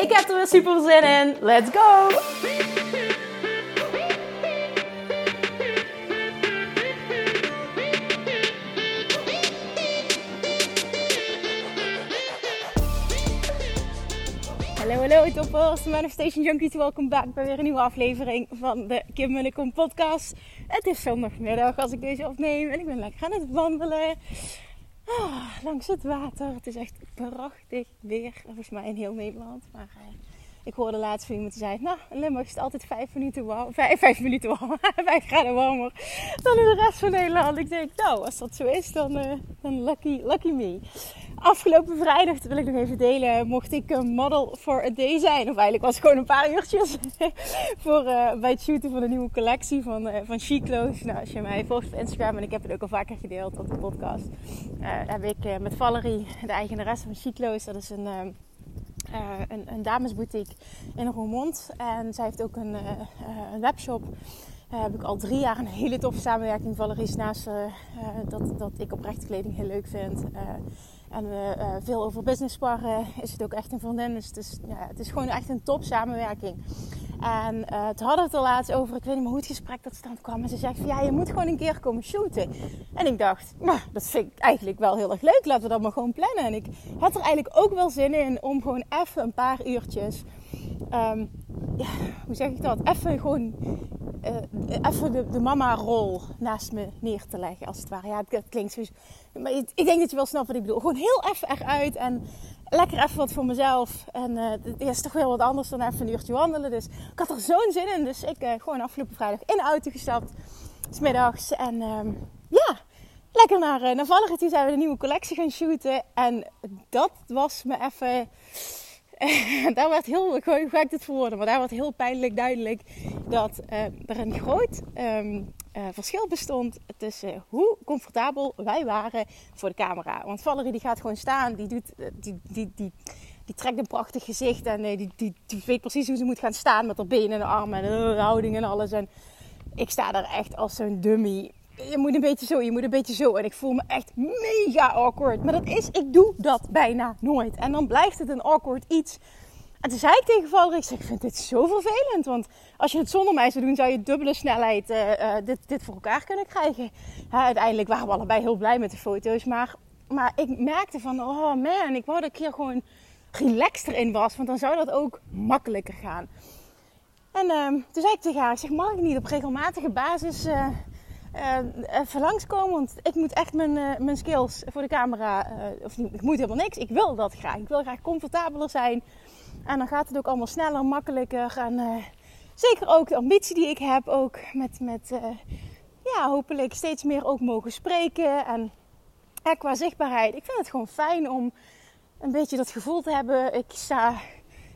Ik heb er weer super zin in. Let's go! Hallo, hallo toppers, Manifestation Junkies, welkom back bij weer een nieuwe aflevering van de Kim podcast. Het is zondagmiddag als ik deze opneem en ik ben lekker aan het wandelen. Ah, langs het water. Het is echt prachtig weer, volgens mij in heel Nederland. Maar uh, ik hoorde laatst van iemand die zei, nou Limburg is het altijd vijf minuten warm, vijf, minuten warmer, vijf graden warmer dan in de rest van Nederland. Ik denk, nou als dat zo is, dan, dan lucky, lucky me. Afgelopen vrijdag, dat wil ik nog even delen, mocht ik een model for a day zijn. Of eigenlijk was het gewoon een paar uurtjes voor, uh, bij het shooten van de nieuwe collectie van, uh, van. Nou, als je mij volgt op Instagram, en ik heb het ook al vaker gedeeld op de podcast, heb ik met Valerie, de eigenaresse van Clothes, dat is een... Uh, een, een, damesboutique in Roermond. En zij heeft ook een, uh, een webshop. Uh, heb ik al drie jaar een hele toffe samenwerking. Valerie is naast dat, dat ik oprechte kleding heel leuk vind. En we veel over business sparren. Is het ook echt een vriendin. Dus het is, ja, het is gewoon echt een top samenwerking. En uh, toen hadden het er laatst over, ik weet niet meer hoe het gesprek tot stand kwam. En ze zegt ja, je moet gewoon een keer komen shooten. En ik dacht, nou, dat vind ik eigenlijk wel heel erg leuk. Laten we dat maar gewoon plannen. En ik had er eigenlijk ook wel zin in om gewoon even een paar uurtjes, um, ja, hoe zeg ik dat? Even gewoon, uh, even de, de mama-rol naast me neer te leggen, als het ware. Ja, het klinkt zo. Maar ik, denk dat je wel snapt wat ik bedoel. Gewoon heel even eruit en lekker even wat voor mezelf. En uh, het is toch wel wat anders dan even een uurtje wandelen. Dus ik had er zo'n zin in. Dus ik uh, gewoon afgelopen vrijdag in de auto gestapt. Smiddags. En um, ja, lekker naar, naar. Toen zijn we de nieuwe collectie gaan shooten. En dat was me even... daar werd heel, hoe ga ik dit verwoorden? Maar daar werd heel pijnlijk duidelijk dat er een groot um, uh, verschil bestond tussen hoe comfortabel wij waren voor de camera. Want Valerie die gaat gewoon staan, die, doet, die, die, die, die trekt een prachtig gezicht en uh, die, die, weet precies hoe ze moet gaan staan met haar benen en de armen en houding en alles. En ik sta daar echt als zo'n dummy. Je moet een beetje zo, je moet een beetje zo. En ik voel me echt mega awkward. Maar dat is, ik doe dat bijna nooit. En dan blijft het een awkward iets. En toen zei ik tegen Valerie, ik, zeg, ik vind dit zo vervelend. Want als je het zonder mij zou doen, zou je dubbele snelheid uh, uh, dit, dit voor elkaar kunnen krijgen. Uiteindelijk waren we allebei heel blij met de foto's. Maar, maar ik merkte van, oh man, ik wou dat ik hier gewoon relaxed erin was. Want dan zou dat ook makkelijker gaan. En uh, toen zei ik tegen haar, ik zeg, mag ik niet op regelmatige basis uh, even langskomen? Want ik moet echt mijn, mijn skills voor de camera, of ik moet helemaal niks. Ik wil dat graag. Ik wil graag comfortabeler zijn. En dan gaat het ook allemaal sneller, makkelijker. En zeker ook de ambitie die ik heb, ook met, met ja, hopelijk steeds meer ook mogen spreken. En ja, qua zichtbaarheid, ik vind het gewoon fijn om een beetje dat gevoel te hebben. Ik sta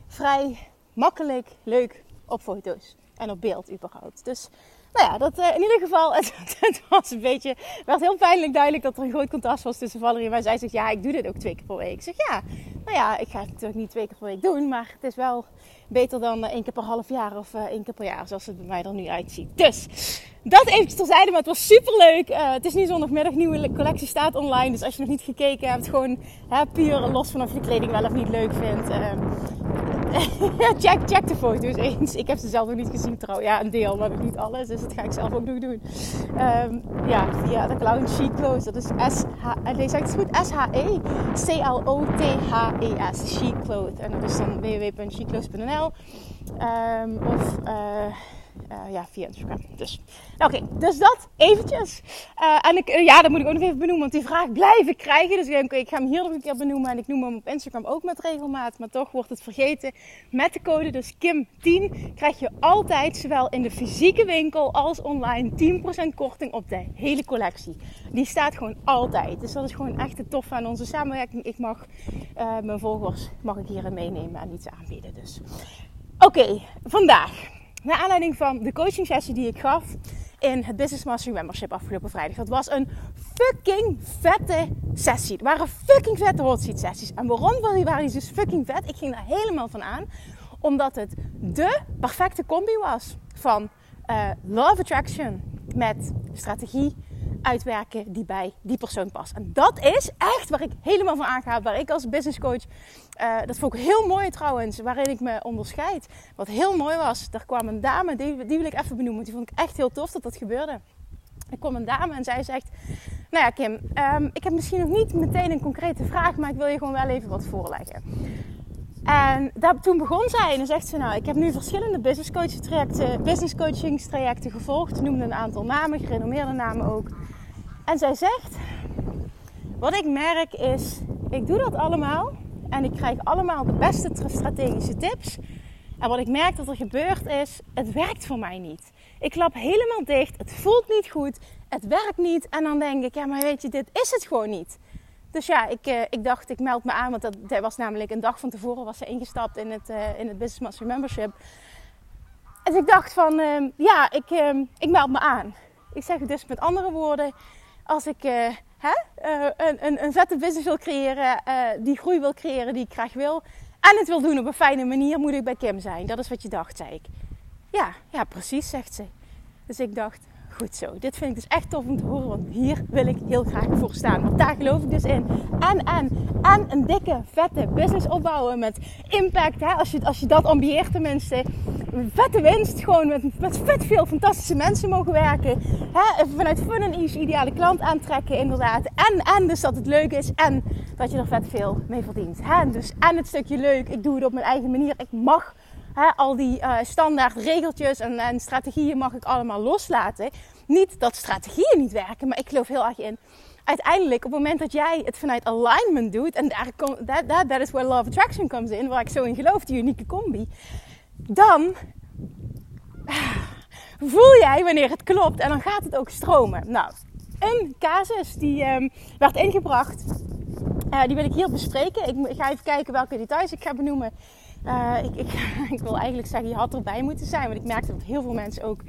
vrij makkelijk, leuk op foto's en op beeld überhaupt. Dus nou ja, dat, uh, in ieder geval, het, was een beetje, werd heel pijnlijk duidelijk dat er een groot contrast was tussen Valerie en mij. Zij zegt, ja, ik doe dit ook twee keer per week. Ik zeg, ja, nou ja, ik ga het natuurlijk niet twee keer per week doen, maar het is wel beter dan één keer per half jaar of uh, één keer per jaar, zoals het bij mij er nu uitziet. Dus, dat eventjes terzijde, maar het was super leuk. Uh, het is nu zondagmiddag, nieuwe collectie staat online. Dus als je nog niet gekeken hebt, gewoon hè, puur los van of je kleding wel of niet leuk vindt. check, check de foto's eens. Ik heb ze zelf nog niet gezien trouwens. Ja, een deel, maar niet alles. Dus dat ga ik zelf ook nog doen. Um, ja, via de Clown Chic Clothes. Dat is S-H... Nee, zeg het goed? S-H-E. C-L-O-T-H-E-S. Chic Clothes. En dat is dan www.chicclothes.nl um, Of... Uh, Uh, ja, via Instagram. Dus, nou, oké, dus dat eventjes. Uh, en ik, ja, dat moet ik ook nog even benoemen, want die vraag blijf ik krijgen. Dus ik ik ga hem hier nog een keer benoemen. En ik noem hem op Instagram ook met regelmaat. Maar toch wordt het vergeten. Met de code, dus Kim10, krijg je altijd, zowel in de fysieke winkel als online, 10% korting op de hele collectie. Die staat gewoon altijd. Dus dat is gewoon echt het tof aan onze samenwerking. Ik mag mijn volgers mag ik hierin meenemen en iets aanbieden. Dus. Oké, vandaag. Naar aanleiding van de coaching sessie die ik gaf in het Business Mastery Membership afgelopen vrijdag. Dat was een fucking vette sessie. Het waren fucking vette hot seat sessies. En waarom waren die dus fucking vet? Ik ging daar helemaal van aan. Omdat het de perfecte combi was van uh, love attraction met strategie uitwerken die bij die persoon past. En dat is echt waar ik helemaal van aanga. Waar ik als business coach, uh, dat vond ik heel mooi trouwens, waarin ik me onderscheid. Wat heel mooi was, daar kwam een dame, die, die wil ik even benoemen. Die vond ik echt heel tof dat dat gebeurde. Er kwam een dame en zij zegt: Nou ja, Kim, um, ik heb misschien nog niet meteen een concrete vraag, maar ik wil je gewoon wel even wat voorleggen. En daar, toen begon zij en zegt ze: Nou, ik heb nu verschillende business coaching trajecten, business coachingstrajecten gevolgd. Noemde een aantal namen, gerenommeerde namen ook. En zij zegt: Wat ik merk is, ik doe dat allemaal en ik krijg allemaal de beste strategische tips. En wat ik merk dat er gebeurt is, het werkt voor mij niet. Ik klap helemaal dicht, het voelt niet goed, het werkt niet. En dan denk ik, ja, maar weet je, dit is het gewoon niet. Dus ja, ik, uh, ik dacht, ik meld me aan, want dat, was namelijk een dag van tevoren was ze ingestapt in het, uh, in het Business Master Membership. Dus ik dacht van, uh, ja, ik, ehm, ik meld me aan. Ik zeg het dus met andere woorden, als ik hè, een, een, een vette business wil creëren, die groei wil creëren die ik graag wil, en het wil doen op een fijne manier, moet ik bij Kim zijn. Dat is wat je dacht, zei ik. Ja, ja, precies, zegt ze. Dus ik dacht, goed zo. Dit vind ik dus echt tof om te horen, want hier wil ik heel graag voor staan. Want daar geloof ik dus in. En, en, en een dikke, vette business opbouwen met impact. Hè? Als, je, als je dat ambieert tenminste. Vette winst, gewoon met, met vet veel fantastische mensen mogen werken. Hè? Vanuit fun en ease ideale klant aantrekken inderdaad. En, en dus dat het leuk is en dat je er vet veel mee verdient. Hè? Dus en het stukje leuk, ik doe het op mijn eigen manier. Ik mag al die uh, standaard regeltjes en, en, strategieën mag ik allemaal loslaten. Niet dat strategieën niet werken, maar ik geloof heel erg in. Uiteindelijk, op het moment dat jij het vanuit alignment doet, en daar that, that, that is where love attraction comes in, waar ik zo in geloof, die unieke combi, dan voel jij wanneer het klopt en dan gaat het ook stromen. Nou, een casus die um, werd ingebracht, uh, die wil ik hier bespreken. Ik ga even kijken welke details ik ga benoemen. Uh, ik, ik, ik, wil eigenlijk zeggen, je had erbij moeten zijn. Want ik merkte dat heel veel mensen ook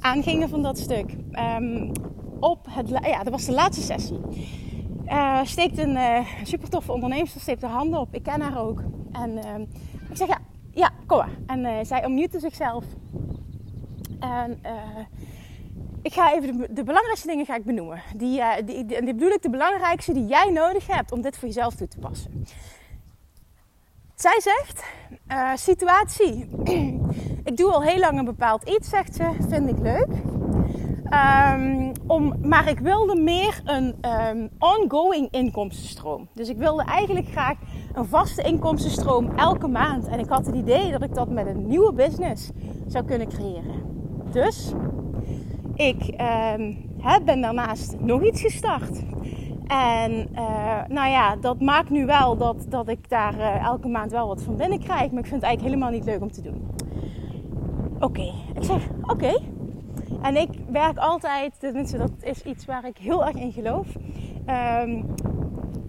aangingen van dat stuk. Um, op het, ja, dat was de laatste sessie. Uh, steekt een uh, super toffe ondernemer, steekt haar handen op. Ik ken haar ook. En uh, ik zeg ja, ja, kom maar. En zij unmute zichzelf. En ik ga even de, de, belangrijkste dingen ga ik benoemen. Die, die, die, die bedoel ik de belangrijkste die jij nodig hebt om dit voor jezelf toe te passen. Zij zegt, uh, situatie. ik doe al heel lang een bepaald iets, zegt ze, vind ik leuk. Um, om, maar ik wilde meer een um, ongoing inkomstenstroom. Dus ik wilde eigenlijk graag een vaste inkomstenstroom elke maand. En ik had het idee dat ik dat met een nieuwe business zou kunnen creëren. Dus ik um, ben daarnaast nog iets gestart. En uh, nou ja, dat maakt nu wel dat, dat ik daar uh, elke maand wel wat van binnen krijg. Maar ik vind het eigenlijk helemaal niet leuk om te doen. Oké, ik zeg oké. En ik werk altijd, tenminste dat is iets waar ik heel erg in geloof. Um,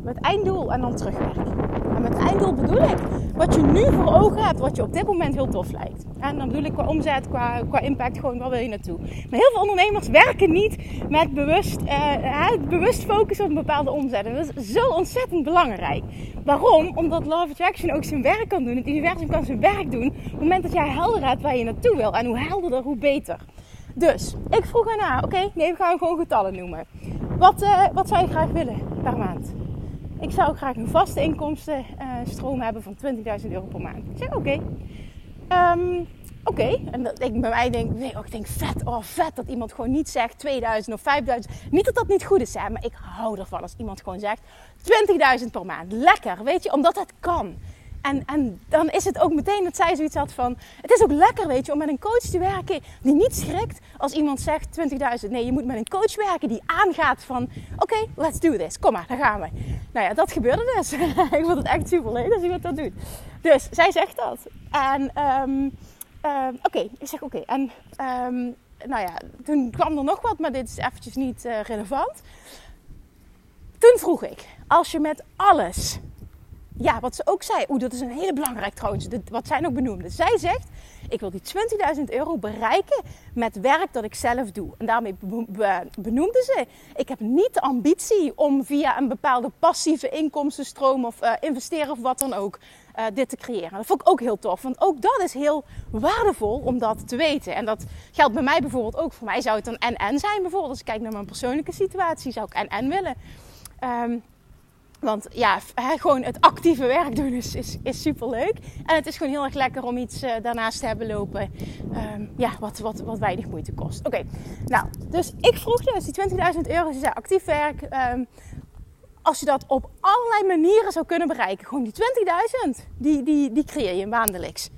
met einddoel en dan terugwerken. Met einddoel bedoel ik wat je nu voor ogen hebt, wat je op dit moment heel tof lijkt. En dan bedoel ik qua omzet, qua, qua impact, gewoon waar wil je naartoe. Maar heel veel ondernemers werken niet met bewust, uh, bewust focussen op een bepaalde omzet. En dat is zo ontzettend belangrijk. Waarom? Omdat Love Attraction ook zijn werk kan doen. Het universum kan zijn werk doen. Op het moment dat jij helder hebt waar je naartoe wil. En hoe helderder, hoe beter. Dus ik vroeg haar oké, okay, nee, we gaan gewoon getallen noemen. Wat, uh, wat zou je graag willen per maand? Ik zou graag een vaste inkomstenstroom hebben van 20.000 euro per maand. Ik zeg oké. Um, oké. En dat ik bij mij denk, nee, ik denk vet, oh vet dat iemand gewoon niet zegt 2000 of 5000. Niet dat dat niet goed is, hè, maar ik hou ervan als iemand gewoon zegt 20.000 per maand. Lekker, weet je, omdat het kan. En, en dan is het ook meteen dat zij zoiets had van... Het is ook lekker, weet je, om met een coach te werken die niet schrikt als iemand zegt 20.000. Nee, je moet met een coach werken die aangaat van... Oké, let's do this. Kom maar, daar gaan we. Nou ja, dat gebeurde dus. ik vond het echt super leuk als iemand dat doet. Dus zij zegt dat. En um, oké, ik zeg oké. En um, nou ja, toen kwam er nog wat, maar dit is eventjes niet uh, relevant. Toen vroeg ik, als je met alles ja, wat ze ook zei. Oeh, dat is een hele belangrijk trouwens. wat zij ook benoemde. Zij zegt: Ik wil die 20.000 euro bereiken met werk dat ik zelf doe. En daarmee benoemde ze: Ik heb niet de ambitie om via een bepaalde passieve inkomstenstroom of uh, investeren of wat dan ook. Uh, dit te creëren. Dat vond ik ook heel tof. Want ook dat is heel waardevol om dat te weten. En dat geldt bij mij bijvoorbeeld ook. Voor mij zou het dan en-en zijn bijvoorbeeld. Als ik kijk naar mijn persoonlijke situatie, zou ik en-en willen. Um, want ja, gewoon het actieve werk doen is, is, is super leuk. En het is gewoon heel erg lekker om iets uh, daarnaast te hebben lopen. Um, ja, wat, wat, wat weinig moeite kost. Oké, nou, dus ik vroeg dus die 20.000 euro, ze zei actief werk. Um, als je dat op allerlei manieren zou kunnen bereiken, gewoon die 20.000, die, die, die creëer je maandelijks.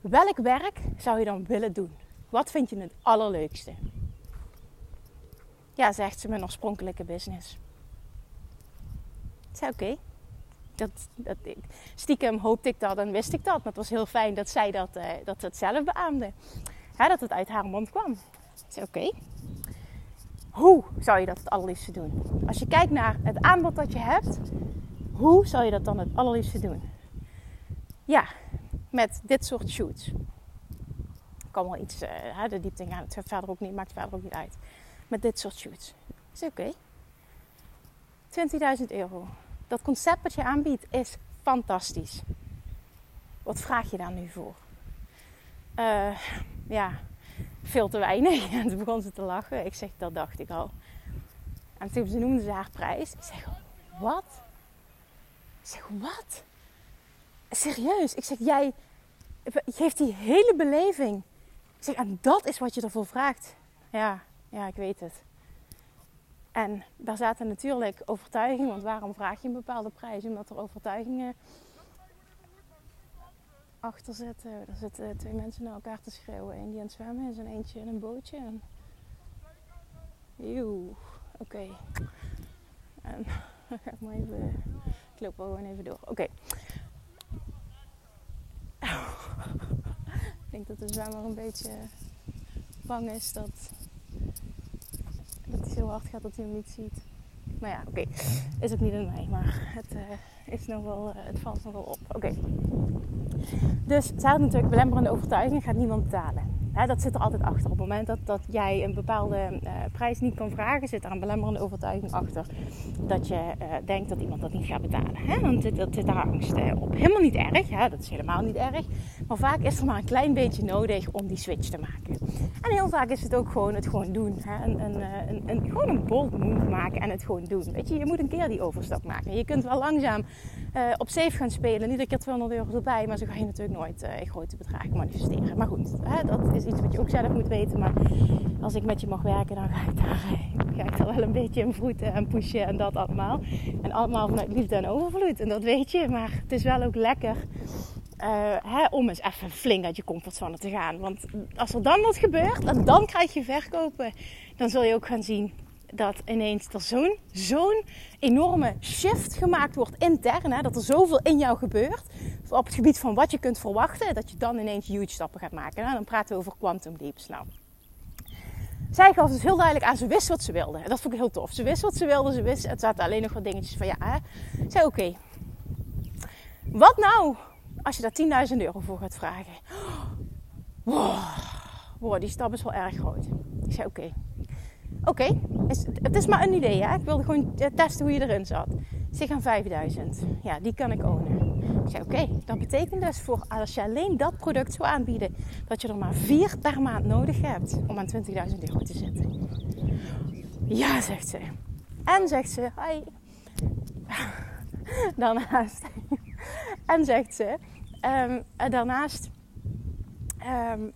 Welk werk zou je dan willen doen? Wat vind je het allerleukste? Ja, zegt ze, mijn oorspronkelijke business zei oké. Dat, dat, stiekem hoopte ik dat en wist ik dat. Maar het was heel fijn dat zij dat, uh, dat zelf beaamde. Dat het uit haar mond kwam. Ik oké. Hoe zou je dat het allerliefste doen? Als je kijkt naar het aanbod dat je hebt, hoe zou je dat dan het allerliefste doen? Ja, met dit soort shoots. Ik kan wel iets uh, de diepte in gaan. Het verder ook niet, maakt verder ook niet uit. Met dit soort shoots. Zei oké. 20.000 euro dat concept wat je aanbiedt is fantastisch. Wat vraag je daar nu voor? Uh, ja, veel te weinig. En toen begon ze te lachen. Ik zeg, dat dacht ik al. En toen ze noemde ze haar prijs. Ik zeg, wat? Ik zeg, wat? Serieus? Ik zeg, jij geeft die hele beleving. Ik zeg, en dat is wat je ervoor vraagt. Ja, ja, ik weet het. En daar zaten natuurlijk overtuigingen, want waarom vraag je een bepaalde prijs? Omdat er overtuigingen achter zitten. Er zitten twee mensen naar elkaar te schreeuwen. Eén die aan het zwemmen is en eentje in een bootje. En... Oké. En ga ik maar even... Gewoon even door. Oké. Ik denk dat de zwemmer een beetje bang is dat heel hard gaat dat hij hem niet ziet. Maar ja, oké. Is ook niet in mij, maar het, uh, is nog wel, uh, het valt nog wel op. Oké. Dus had natuurlijk belemmerende overtuiging, gaat niemand betalen dat zit er altijd achter. Op het moment dat, dat jij een bepaalde uh, prijs niet kan vragen, zit er een belemmerende overtuiging achter. Dat je uh, denkt dat iemand dat niet gaat betalen. Hè? Dan zit, dat zit daar angst uh, op. Helemaal niet erg, hè? dat is helemaal niet erg. Maar vaak is er maar een klein beetje nodig om die switch te maken. En heel vaak is het ook gewoon het gewoon doen. Hè? Een, een, een, een, gewoon een bold move maken en het gewoon doen. Weet je, je moet een keer die overstap maken. Je kunt wel langzaam op safe gaan spelen. Niet keer 200 euro erbij, maar zo ga je natuurlijk nooit grote bedragen manifesteren. Maar goed, hè? dat is iets wat je ook zelf moet weten. Maar als ik met je mag werken, dan ga ik daar, ga ik wel een beetje in voeten en pushen en dat allemaal. En allemaal vanuit liefde en overvloed. En dat weet je. Maar het is wel ook lekker hè, om eens even flink uit je comfortzone te gaan. Want als er dan wat gebeurt en dan krijg je verkopen, dan zul je ook gaan zien dat ineens er zo'n zo'n enorme shift gemaakt wordt intern. Hè, dat er zoveel in jou gebeurt op het gebied van wat je kunt verwachten. Dat je dan ineens huge stappen gaat maken. Hè. Dan praten we over quantum leaps. Nou, zij gaf dus heel duidelijk aan, ze wist wat ze wilde. En dat vond ik heel tof. Ze wist wat ze wilde, ze wist. Het zaten alleen nog wat dingetjes van ja. Hè. Ik zei oké, wat nou als je daar 10.000 euro voor gaat vragen? Wow, die stap is wel erg groot. Ik zei oké. Oké, het is maar een idee. Hè? Ik wilde gewoon testen hoe je erin zat. Zeg aan 5000. Ja, die kan ik ownen. Ik zei oké, dat betekent dus voor als je alleen dat product zou aanbieden, dat je er maar vier per maand nodig hebt om aan 20.000 euro te zitten. Ja, zegt ze. En zegt ze, hi. Daarnaast. en zegt ze, um, daarnaast um,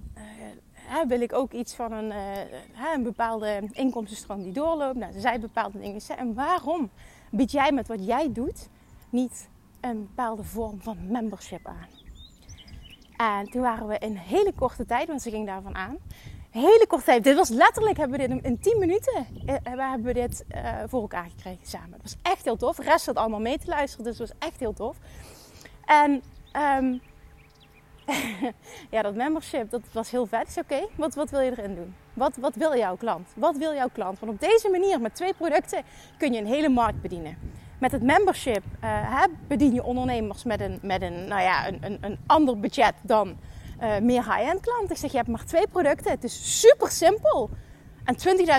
wil ik ook iets van een, uh, een bepaalde inkomstenstroom die doorloopt. Nou, zij bepaalde dingen. En waarom bied jij met wat jij doet niet een bepaalde vorm van membership aan. En toen waren we in hele korte tijd, want ze ging daarvan aan. Hele korte tijd. Dit was letterlijk, hebben we dit in 10 minuten eh, hebben we dit voor elkaar gekregen samen. Dat was echt heel tof. De rest zat allemaal mee te luisteren, dus het was echt heel tof. En um, ja, dat membership, dat was heel vet. Is oké, wat, wat wil je erin doen? Wat, wat wil jouw klant? Wat wil jouw klant? Want op deze manier, met twee producten, kun je een hele markt bedienen. Met het membership uh, bedien je ondernemers met een, met een, nou ja, een, een, een ander budget dan uh, meer high-end klanten. Ik zeg, je hebt maar twee producten. Het is super simpel. En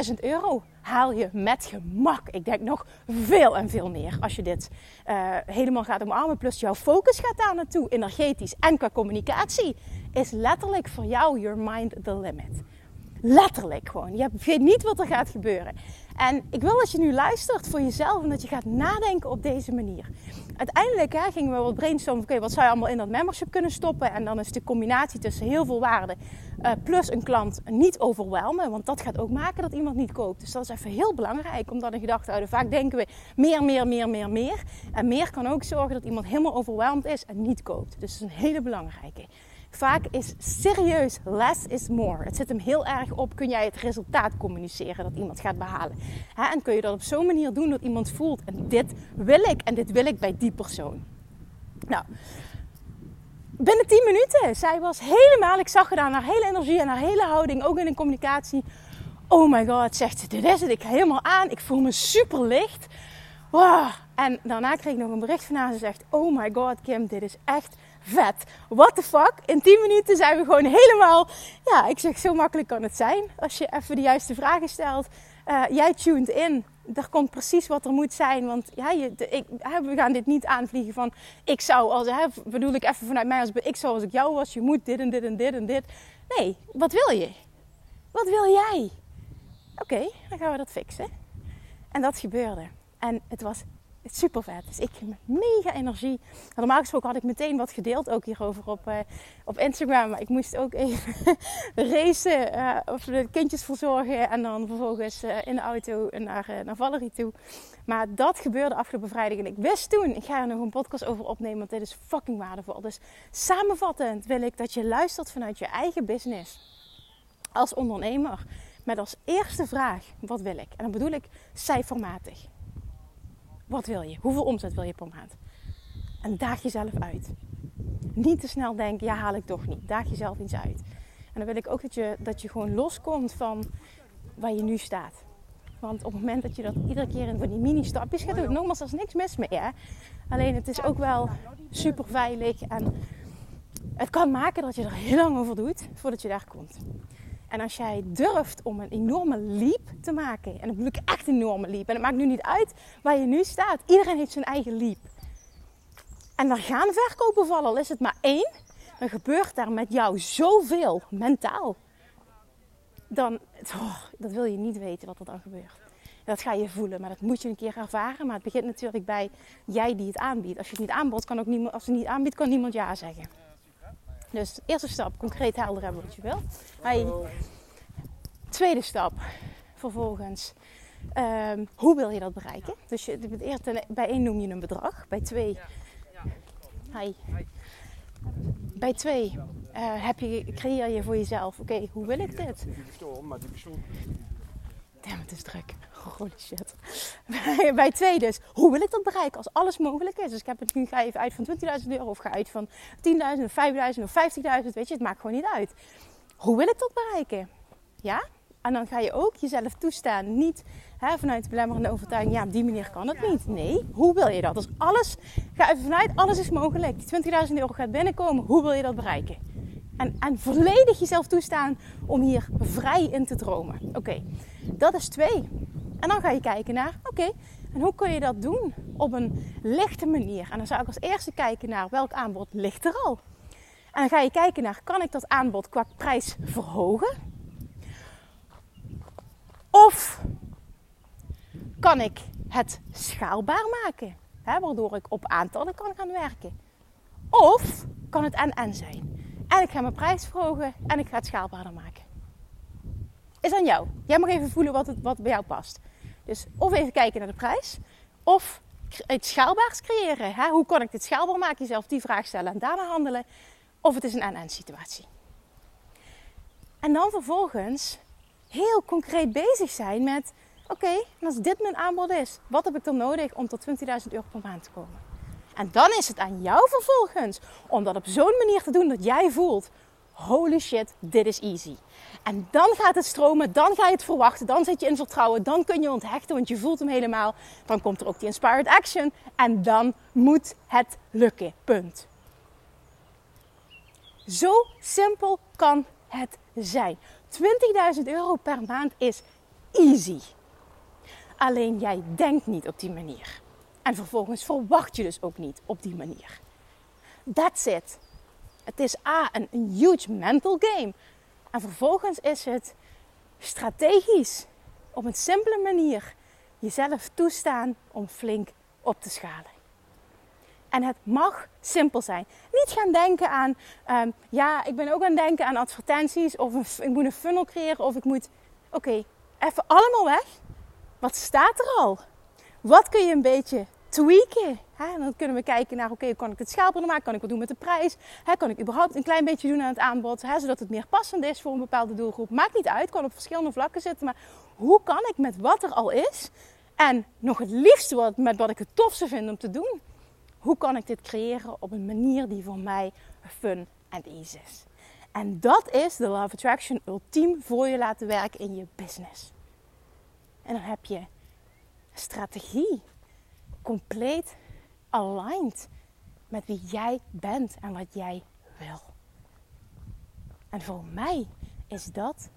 20.000 euro haal je met gemak. Ik denk nog veel en veel meer als je dit uh, helemaal gaat omarmen. Plus jouw focus gaat daar naartoe, energetisch en qua communicatie. Is letterlijk voor jou your mind the limit. Letterlijk gewoon. Je weet niet wat er gaat gebeuren. En ik wil dat je nu luistert voor jezelf en dat je gaat nadenken op deze manier. Uiteindelijk hè, gingen we wat brainstormen. Oké, wat zou je allemaal in dat membership kunnen stoppen? En dan is de combinatie tussen heel veel waarde uh, plus een klant niet overwelmen. Want dat gaat ook maken dat iemand niet koopt. Dus dat is even heel belangrijk om dat in gedachten te houden. Vaak denken we meer, meer, meer, meer, meer. En meer kan ook zorgen dat iemand helemaal overweldigd is en niet koopt. Dus dat is een hele belangrijke. Vaak is serieus less is more. Het zit hem heel erg op, kun jij het resultaat communiceren dat iemand gaat behalen. En kun je dat op zo'n manier doen dat iemand voelt, en dit wil ik en dit wil ik bij die persoon. Nou, binnen 10 minuten, zij was helemaal, ik zag gedaan haar hele energie en haar hele houding, ook in de communicatie. Oh my god, zegt ze, dit is het, ik helemaal aan, ik voel me super licht. Wow. En daarna kreeg ik nog een bericht van haar. Ze zegt: Oh my god, Kim, dit is echt vet. What the fuck? In 10 minuten zijn we gewoon helemaal. Ja, ik zeg: Zo makkelijk kan het zijn. Als je even de juiste vragen stelt. Uh, jij tuned in. Er komt precies wat er moet zijn. Want ja, je, ik, we gaan dit niet aanvliegen van. Ik zou, als, hè, bedoel ik even vanuit mij. Als, ik zou als ik jou was. Je moet dit en dit en dit en dit. Nee, wat wil je? Wat wil jij? Oké, dan gaan we dat fixen. En dat gebeurde. En het was super vet. Dus ik met mega energie. Normaal gesproken had ik meteen wat gedeeld, ook hierover op, uh, op Instagram. Maar ik moest ook even racen uh, of de kindjes verzorgen. En dan vervolgens uh, in de auto naar, naar Valerie toe. Maar dat gebeurde afgelopen vrijdag. En ik wist toen, ik ga er nog een podcast over opnemen. Want dit is fucking waardevol. Dus samenvattend wil ik dat je luistert vanuit je eigen business. Als ondernemer. Met als eerste vraag, wat wil ik? En dan bedoel ik cijfermatig. Wat wil je? Hoeveel omzet wil je per maand? En daag jezelf uit. Niet te snel denken, ja haal ik toch niet. Daag jezelf iets uit. En dan wil ik ook dat je, dat je gewoon loskomt van waar je nu staat. Want op het moment dat je dat iedere keer in van die mini-stapjes gaat doen, nogmaals, er is niks mis mee. Hè? Alleen het is ook wel super veilig en het kan maken dat je er heel lang over doet voordat je daar komt. En als jij durft om een enorme leap te maken, en dan bedoel ik echt een enorme leap, en het maakt nu niet uit waar je nu staat, iedereen heeft zijn eigen leap. En dan gaan verkopen vallen, al is het maar één, dan gebeurt daar met jou zoveel mentaal. Dan, oh, dat wil je niet weten wat er dan gebeurt. Dat ga je voelen, maar dat moet je een keer ervaren. Maar het begint natuurlijk bij jij die het aanbiedt. Als je het niet aanbiedt, kan ook niemand, als je het niet aanbiedt, kan niemand ja zeggen. Dus eerste stap, concreet helder hebben wat je wil. Tweede stap, vervolgens, um, hoe wil je dat bereiken? Dus je, eerst, bij één noem je een bedrag, bij twee, hi. bij twee uh, heb je, creëer je voor jezelf, oké, okay, hoe wil ik dit? Damn, het is druk. Holy shit. Bij, twee dus. Hoe wil ik dat bereiken als alles mogelijk is? Dus ik heb het nu ga even uit van 20.000 euro of ga uit van 10.000 of 5.000 of 50.000. Weet je, het maakt gewoon niet uit. Hoe wil ik dat bereiken? Ja? En dan ga je ook jezelf toestaan. Niet hè, vanuit de belemmerende overtuiging. Ja, op die manier kan het niet. Nee. Hoe wil je dat? Dus alles, ga even vanuit, alles is mogelijk. Die 20.000 euro gaat binnenkomen. Hoe wil je dat bereiken? En, en volledig jezelf toestaan om hier vrij in te dromen. Oké, dat is twee. En dan ga je kijken naar, oké, en hoe kun je dat doen op een lichte manier? En dan zou ik als eerste kijken naar welk aanbod ligt er al. En dan ga je kijken naar, kan ik dat aanbod qua prijs verhogen? Of kan ik het schaalbaar maken, hè, waardoor ik op aantallen kan gaan werken? Of kan het en-en zijn? En ik ga mijn prijs verhogen en ik ga het schaalbaarder maken. Is aan jou. Jij mag even voelen wat, het, wat bij jou past. Dus of even kijken naar de prijs. Of iets schaalbaars creëren. Hè? Hoe kan ik dit schaalbaar maken? Jezelf die vraag stellen en daarna handelen. Of het is een en-en situatie. En dan vervolgens heel concreet bezig zijn met: oké, als dit mijn aanbod is, wat heb ik dan nodig om tot 20.000 euro per maand te komen? En dan is het aan jou vervolgens om dat op zo'n manier te doen dat jij voelt: holy shit, dit is easy. En dan gaat het stromen, dan ga je het verwachten, dan zit je in vertrouwen, dan kun je onthechten, want je voelt hem helemaal. Dan komt er ook die inspired action en dan moet het lukken. Punt. Zo simpel kan het zijn. 20.000 euro per maand is easy. Alleen jij denkt niet op die manier. En vervolgens verwacht je dus ook niet op die manier. That's it. Het is A, een, een huge mental game. En vervolgens is het strategisch, op een simpele manier, jezelf toestaan om flink op te schalen. En het mag simpel zijn. Niet gaan denken aan, ehm, ja, ik ben ook aan het denken aan advertenties. Of ik moet een funnel creëren. Of ik moet, oké, even allemaal weg. Wat staat er al? Wat kun je een beetje tweaken? En dan kunnen we kijken naar, oké, kan ik het schaalbaarder maken? Kan ik wat doen met de prijs? Kan ik überhaupt een klein beetje doen aan het aanbod? Zodat het meer passend is voor een bepaalde doelgroep. Maakt niet uit, kan op verschillende vlakken zitten. Maar hoe kan ik met wat er al is... En nog het liefste wat, met wat ik het tofste vind om te doen, hoe kan ik dit creëren op een manier die voor mij fun en easy is? En dat is de Love Attraction ultiem voor je laten werken in je business. En dan heb je strategie compleet aligned met wie jij bent en wat jij wil. En voor mij is dat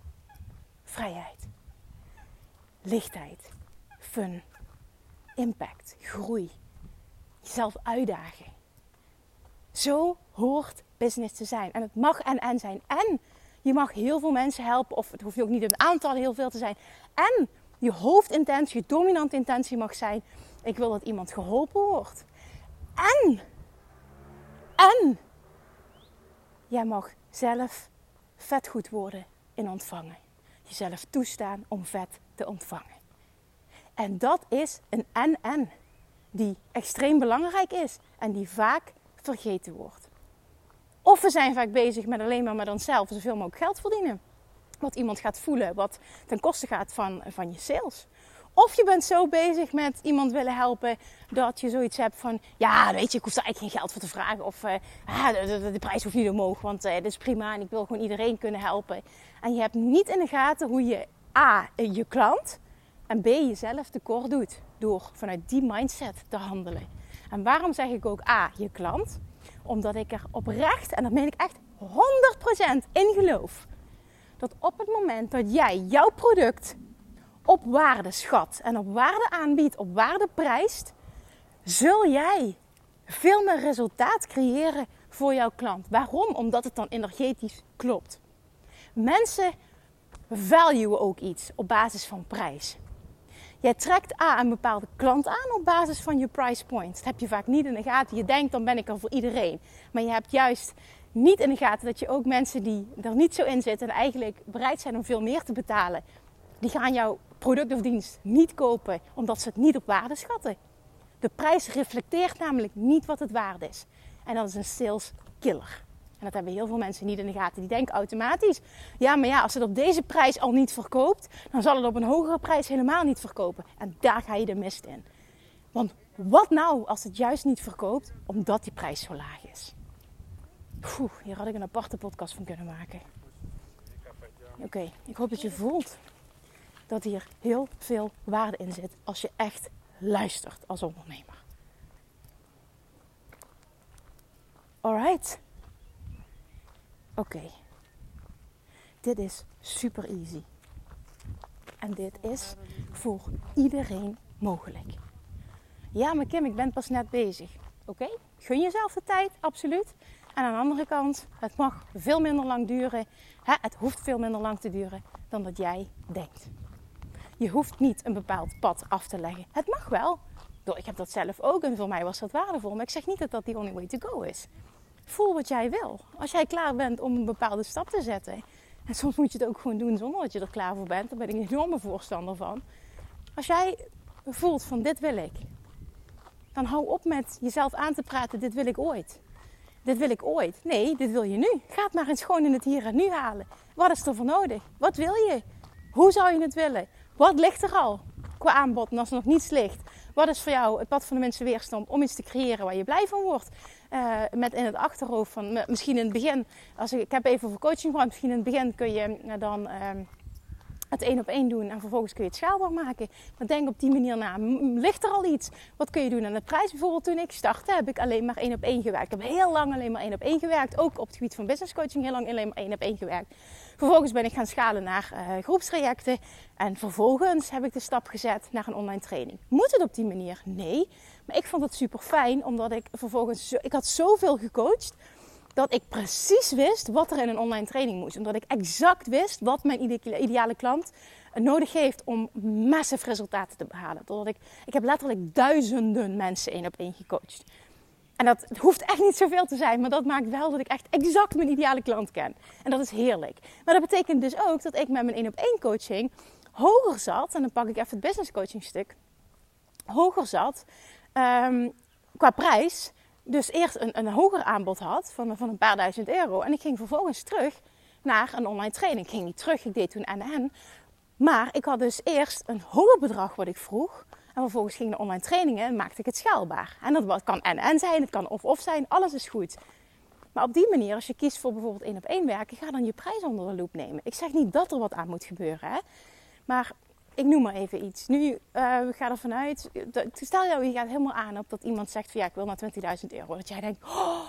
vrijheid, lichtheid, fun, impact, groei jezelf uitdagen. Zo hoort business te zijn. En het mag en en zijn. En je mag heel veel mensen helpen. Of het hoeft ook niet een aantal heel veel te zijn. En je hoofdintentie, je dominante intentie mag zijn. Ik wil dat iemand geholpen wordt. En, en, jij mag zelf vet goed worden in ontvangen. Jezelf toestaan om vet te ontvangen. En dat is een en-en die extreem belangrijk is en die vaak vergeten wordt. Of we zijn vaak bezig met alleen maar met onszelf zoveel mogelijk geld verdienen. Wat iemand gaat voelen, wat ten koste gaat van, van je sales. Of je bent zo bezig met iemand willen helpen dat je zoiets hebt van... Ja, weet je, ik hoef er eigenlijk geen geld voor te vragen. Of uh, de, prijs hoeft niet omhoog, want uh, dat is prima en ik wil gewoon iedereen kunnen helpen. En je hebt niet in de gaten hoe je A, je klant en B, jezelf tekort doet door vanuit die mindset te handelen. En waarom zeg ik ook A, je klant? Omdat ik er oprecht, en dat meen ik echt 100% in geloof, dat op het moment dat jij jouw product op waarde schat en op waarde aanbiedt, op waarde prijst, zul jij veel meer resultaat creëren voor jouw klant. Waarom? Omdat het dan energetisch klopt. Mensen valuen ook iets op basis van prijs. Jij trekt A, een bepaalde klant aan op basis van je price point. Dat heb je vaak niet in de gaten. Je denkt, dan ben ik er voor iedereen. Maar je hebt juist niet in de gaten dat je ook mensen die er niet zo in zitten... en eigenlijk bereid zijn om veel meer te betalen... die gaan jouw product of dienst niet kopen omdat ze het niet op waarde schatten. De prijs reflecteert namelijk niet wat het waard is. En dat is een sales killer. En dat hebben heel veel mensen niet in de gaten. Die denken automatisch: ja, maar ja, als het op deze prijs al niet verkoopt, dan zal het op een hogere prijs helemaal niet verkopen. En daar ga je de mist in. Want wat nou als het juist niet verkoopt omdat die prijs zo laag is? Oeh, hier had ik een aparte podcast van kunnen maken. Oké, ik hoop dat je voelt dat hier heel veel waarde in zit als je echt luistert als ondernemer. Alright. Oké, dit is super easy. En dit is voor iedereen mogelijk. Ja, maar Kim, ik ben pas net bezig. Oké, gun jezelf de tijd, absoluut. En aan de andere kant, het mag veel minder lang duren. Het hoeft veel minder lang te duren dan dat jij denkt. Je hoeft niet een bepaald pad af te leggen. Het mag wel. Ik heb dat zelf ook en voor mij was dat waardevol. Maar ik zeg niet dat dat the only way to go is voel wat jij wil. Als jij klaar bent om een bepaalde stap te zetten. En soms moet je het ook gewoon doen zonder dat je er klaar voor bent. Daar ben ik een enorme voorstander van. Als jij voelt van dit wil ik. Dan hou op met jezelf aan te praten, dit wil ik ooit. Dit wil ik ooit. Nee, dit wil je nu. Ga het maar eens gewoon in het hier en nu halen. Wat is er voor nodig? Wat wil je? Hoe zou je het willen? Wat ligt er al qua aanbod en als er nog niets ligt? Wat is voor jou het pad van de mensen weerstand om iets te creëren waar je blij van wordt? Uh, met in het achterhoofd van misschien in het begin, als ik, ik heb even voor coaching gehad, misschien in het begin kun je uh, dan. Uh, het één op één doen en vervolgens kun je het schaalbaar maken. Maar denk op die manier na. Ligt er al iets? Wat kun je doen aan de prijs? Bijvoorbeeld toen ik startte heb ik alleen maar één op één gewerkt. Ik heb heel lang alleen maar één op één gewerkt. Ook op het gebied van business coaching heel lang alleen maar één op één gewerkt. Vervolgens ben ik gaan schalen naar uh, groepstrajecten. En vervolgens heb ik de stap gezet naar een online training. Moet het op die manier? Nee. Maar ik vond het super fijn omdat ik vervolgens... Ik had zoveel gecoacht dat ik precies wist wat er in een online training moest. Omdat ik exact wist wat mijn ideale klant nodig heeft om massive resultaten te behalen. Totdat ik, ik heb letterlijk duizenden mensen één op één gecoacht. En dat hoeft echt niet zoveel te zijn, maar dat maakt wel dat ik echt exact mijn ideale klant ken. En dat is heerlijk. Maar dat betekent dus ook dat ik met mijn één op één coaching hoger zat. En dan pak ik even het business coaching stuk. Hoger zat um, qua prijs dus eerst een, een hoger aanbod had van, van een paar duizend euro. En ik ging vervolgens terug naar een online training. Ik ging niet terug, ik deed toen NN. Maar ik had dus eerst een hoger bedrag wat ik vroeg. En vervolgens ging de online trainingen en maakte ik het schaalbaar. En dat kan NN zijn, het kan of-of zijn, alles is goed. Maar op die manier, als je kiest voor bijvoorbeeld één op één werken, ga dan je prijs onder de loep nemen. Ik zeg niet dat er wat aan moet gebeuren, hè? maar ik noem maar even iets. Nu uh, we gaan ervan uit, stel jou, je gaat helemaal aan op dat iemand zegt van ja, ik wil maar 20.000 euro. Dat jij denkt, oh,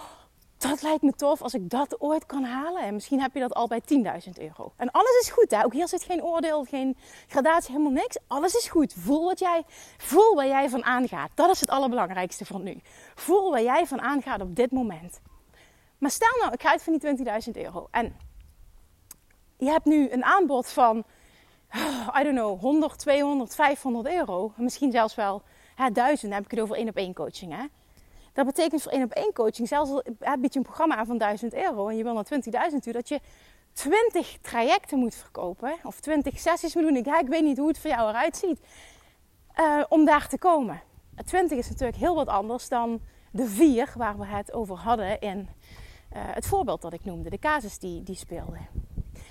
dat lijkt me tof als ik dat ooit kan halen. En misschien heb je dat al bij 10.000 euro. En alles is goed, hè? Ook hier zit geen oordeel, geen gradatie, helemaal niks. Alles is goed. Voel wat jij, voel waar jij van aangaat. Dat is het allerbelangrijkste van nu. Voel waar jij van aangaat op dit moment. Maar stel nou, ik ga uit van die 20.000 euro. En je hebt nu een aanbod van I don't know, 100, 200, 500 euro. Misschien zelfs wel hè, 1000. Dan heb ik het over één op één coaching. Hè? Dat betekent voor één op één coaching, zelfs bied je een programma aan van 1000 euro en je wil naar 20.000 uur, dat je 20 trajecten moet verkopen of 20 sessies moet doen. Ik, ik weet niet hoe het voor jou eruit ziet uh, om daar te komen. 20 is natuurlijk heel wat anders dan de vier waar we het over hadden in uh, het voorbeeld dat ik noemde, de casus die, die speelde.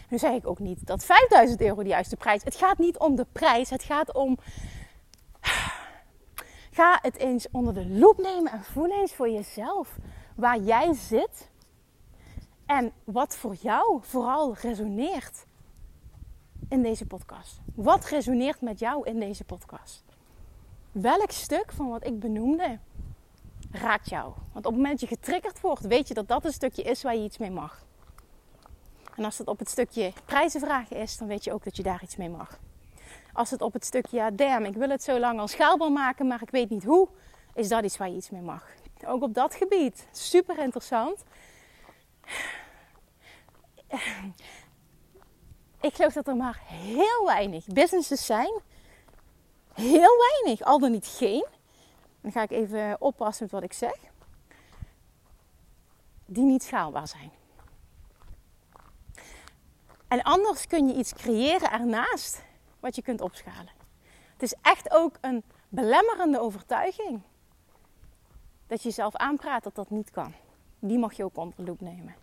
Nu zeg ik ook niet dat 5000 euro de juiste prijs. Het gaat niet om de prijs. Het gaat om. Ga het eens onder de loep nemen en voel eens voor jezelf waar jij zit. En wat voor jou vooral resoneert in deze podcast. Wat resoneert met jou in deze podcast? Welk stuk van wat ik benoemde raakt jou? Want op het moment dat je getriggerd wordt, weet je dat dat een stukje is waar je iets mee mag. En als het op het stukje prijzen vragen is, dan weet je ook dat je daar iets mee mag. Als het op het stukje, ja, damn, ik wil het zo lang al schaalbaar maken, maar ik weet niet hoe, is dat iets waar je iets mee mag. Ook op dat gebied, super interessant. Ik geloof dat er maar heel weinig businesses zijn. Heel weinig, al dan niet geen. Dan ga ik even oppassen met wat ik zeg. Die niet schaalbaar zijn. En anders kun je iets creëren ernaast wat je kunt opschalen. Het is echt ook een belemmerende overtuiging dat je jezelf aanpraat dat dat niet kan. Die mag je ook onder de loep nemen.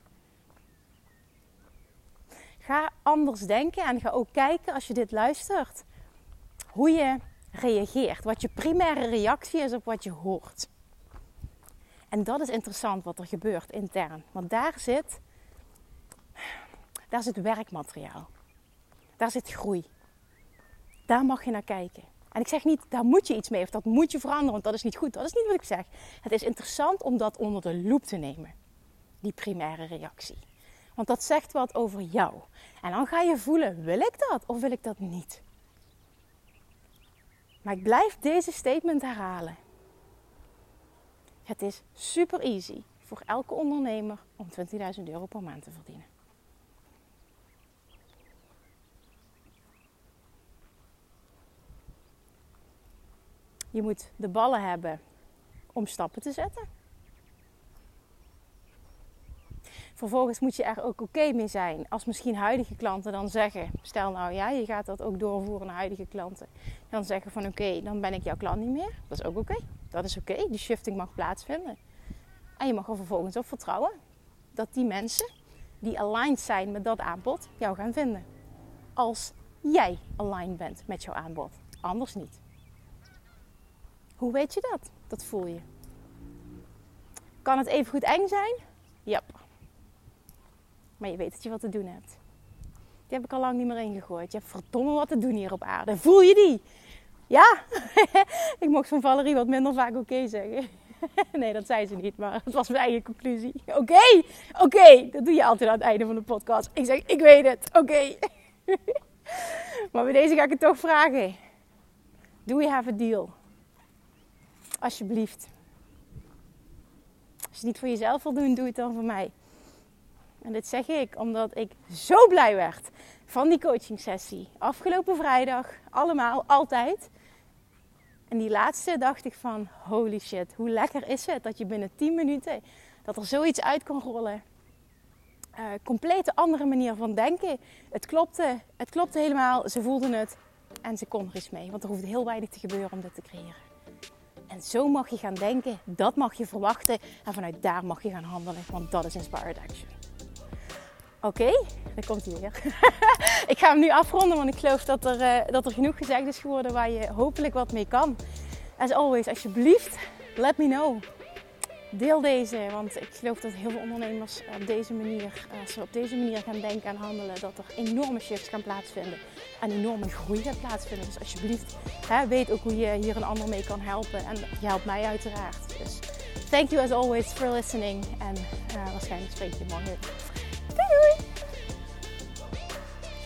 Ga anders denken en ga ook kijken als je dit luistert hoe je reageert. Wat je primaire reactie is op wat je hoort. En dat is interessant wat er gebeurt intern. Want daar zit daar zit werkmateriaal. Daar zit groei. Daar mag je naar kijken. En ik zeg niet, daar moet je iets mee of dat moet je veranderen, want dat is niet goed. Dat is niet wat ik zeg. Het is interessant om dat onder de loep te nemen. Die primaire reactie. Want dat zegt wat over jou. En dan ga je voelen, wil ik dat of wil ik dat niet? Maar ik blijf deze statement herhalen. Het is super easy voor elke ondernemer om 20.000 euro per maand te verdienen. Je moet de ballen hebben om stappen te zetten. Vervolgens moet je er ook oké mee zijn. Als misschien huidige klanten dan zeggen, stel nou ja, je gaat dat ook doorvoeren naar huidige klanten. Dan zeggen van oké, dan ben ik jouw klant niet meer. Dat is ook oké. Dat is oké. Die shifting mag plaatsvinden. En je mag er vervolgens op vertrouwen dat die mensen die aligned zijn met dat aanbod jou gaan vinden. Als jij aligned bent met jouw aanbod. Anders niet. Hoe weet je dat? Dat voel je. Kan het even goed eng zijn? Ja. Maar je weet dat je wat te doen hebt. Die heb ik al lang niet meer ingegooid. Je hebt verdomme wat te doen hier op aarde. Voel je die? Ja. ik mocht van Valerie wat minder vaak oké zeggen. nee, dat zei ze niet, maar het was mijn eigen conclusie. Oké, oké. Dat doe je altijd aan het einde van de podcast. Ik zeg, ik weet het. Oké. maar bij deze ga ik het toch vragen. Do we have a deal? Alsjeblieft. Als je het niet voor jezelf wil doen, doe het dan voor mij. En dit zeg ik omdat ik zo blij werd van die coaching sessie. Afgelopen vrijdag, allemaal, altijd. En die laatste dacht ik van, holy shit, hoe lekker is het dat je binnen 10 minuten, dat er zoiets uit kan rollen. Uh, complete andere manier van denken. Het klopte, het klopte helemaal, ze voelden het en ze kon er iets mee. Want er hoeft heel weinig te gebeuren om dit te creëren. En zo mag je gaan denken, dat mag je verwachten en vanuit daar mag je gaan handelen, want dat is Inspired Action. Oké, daar komt hij weer. ik ga hem nu afronden, want ik geloof dat er, uh, dat er genoeg gezegd is geworden waar je hopelijk wat mee kan. As always, alsjeblieft, let me know. Deel deze, want ik geloof dat heel veel ondernemers op deze manier, als ze op deze manier gaan denken en handelen, dat er enorme shifts gaan plaatsvinden en enorme groei gaat plaatsvinden. Dus alsjeblieft, hè, weet ook hoe je hier een ander mee kan helpen en je helpt mij uiteraard. Dus thank you as always for listening en uh, waarschijnlijk spreek je morgen. Doei doei!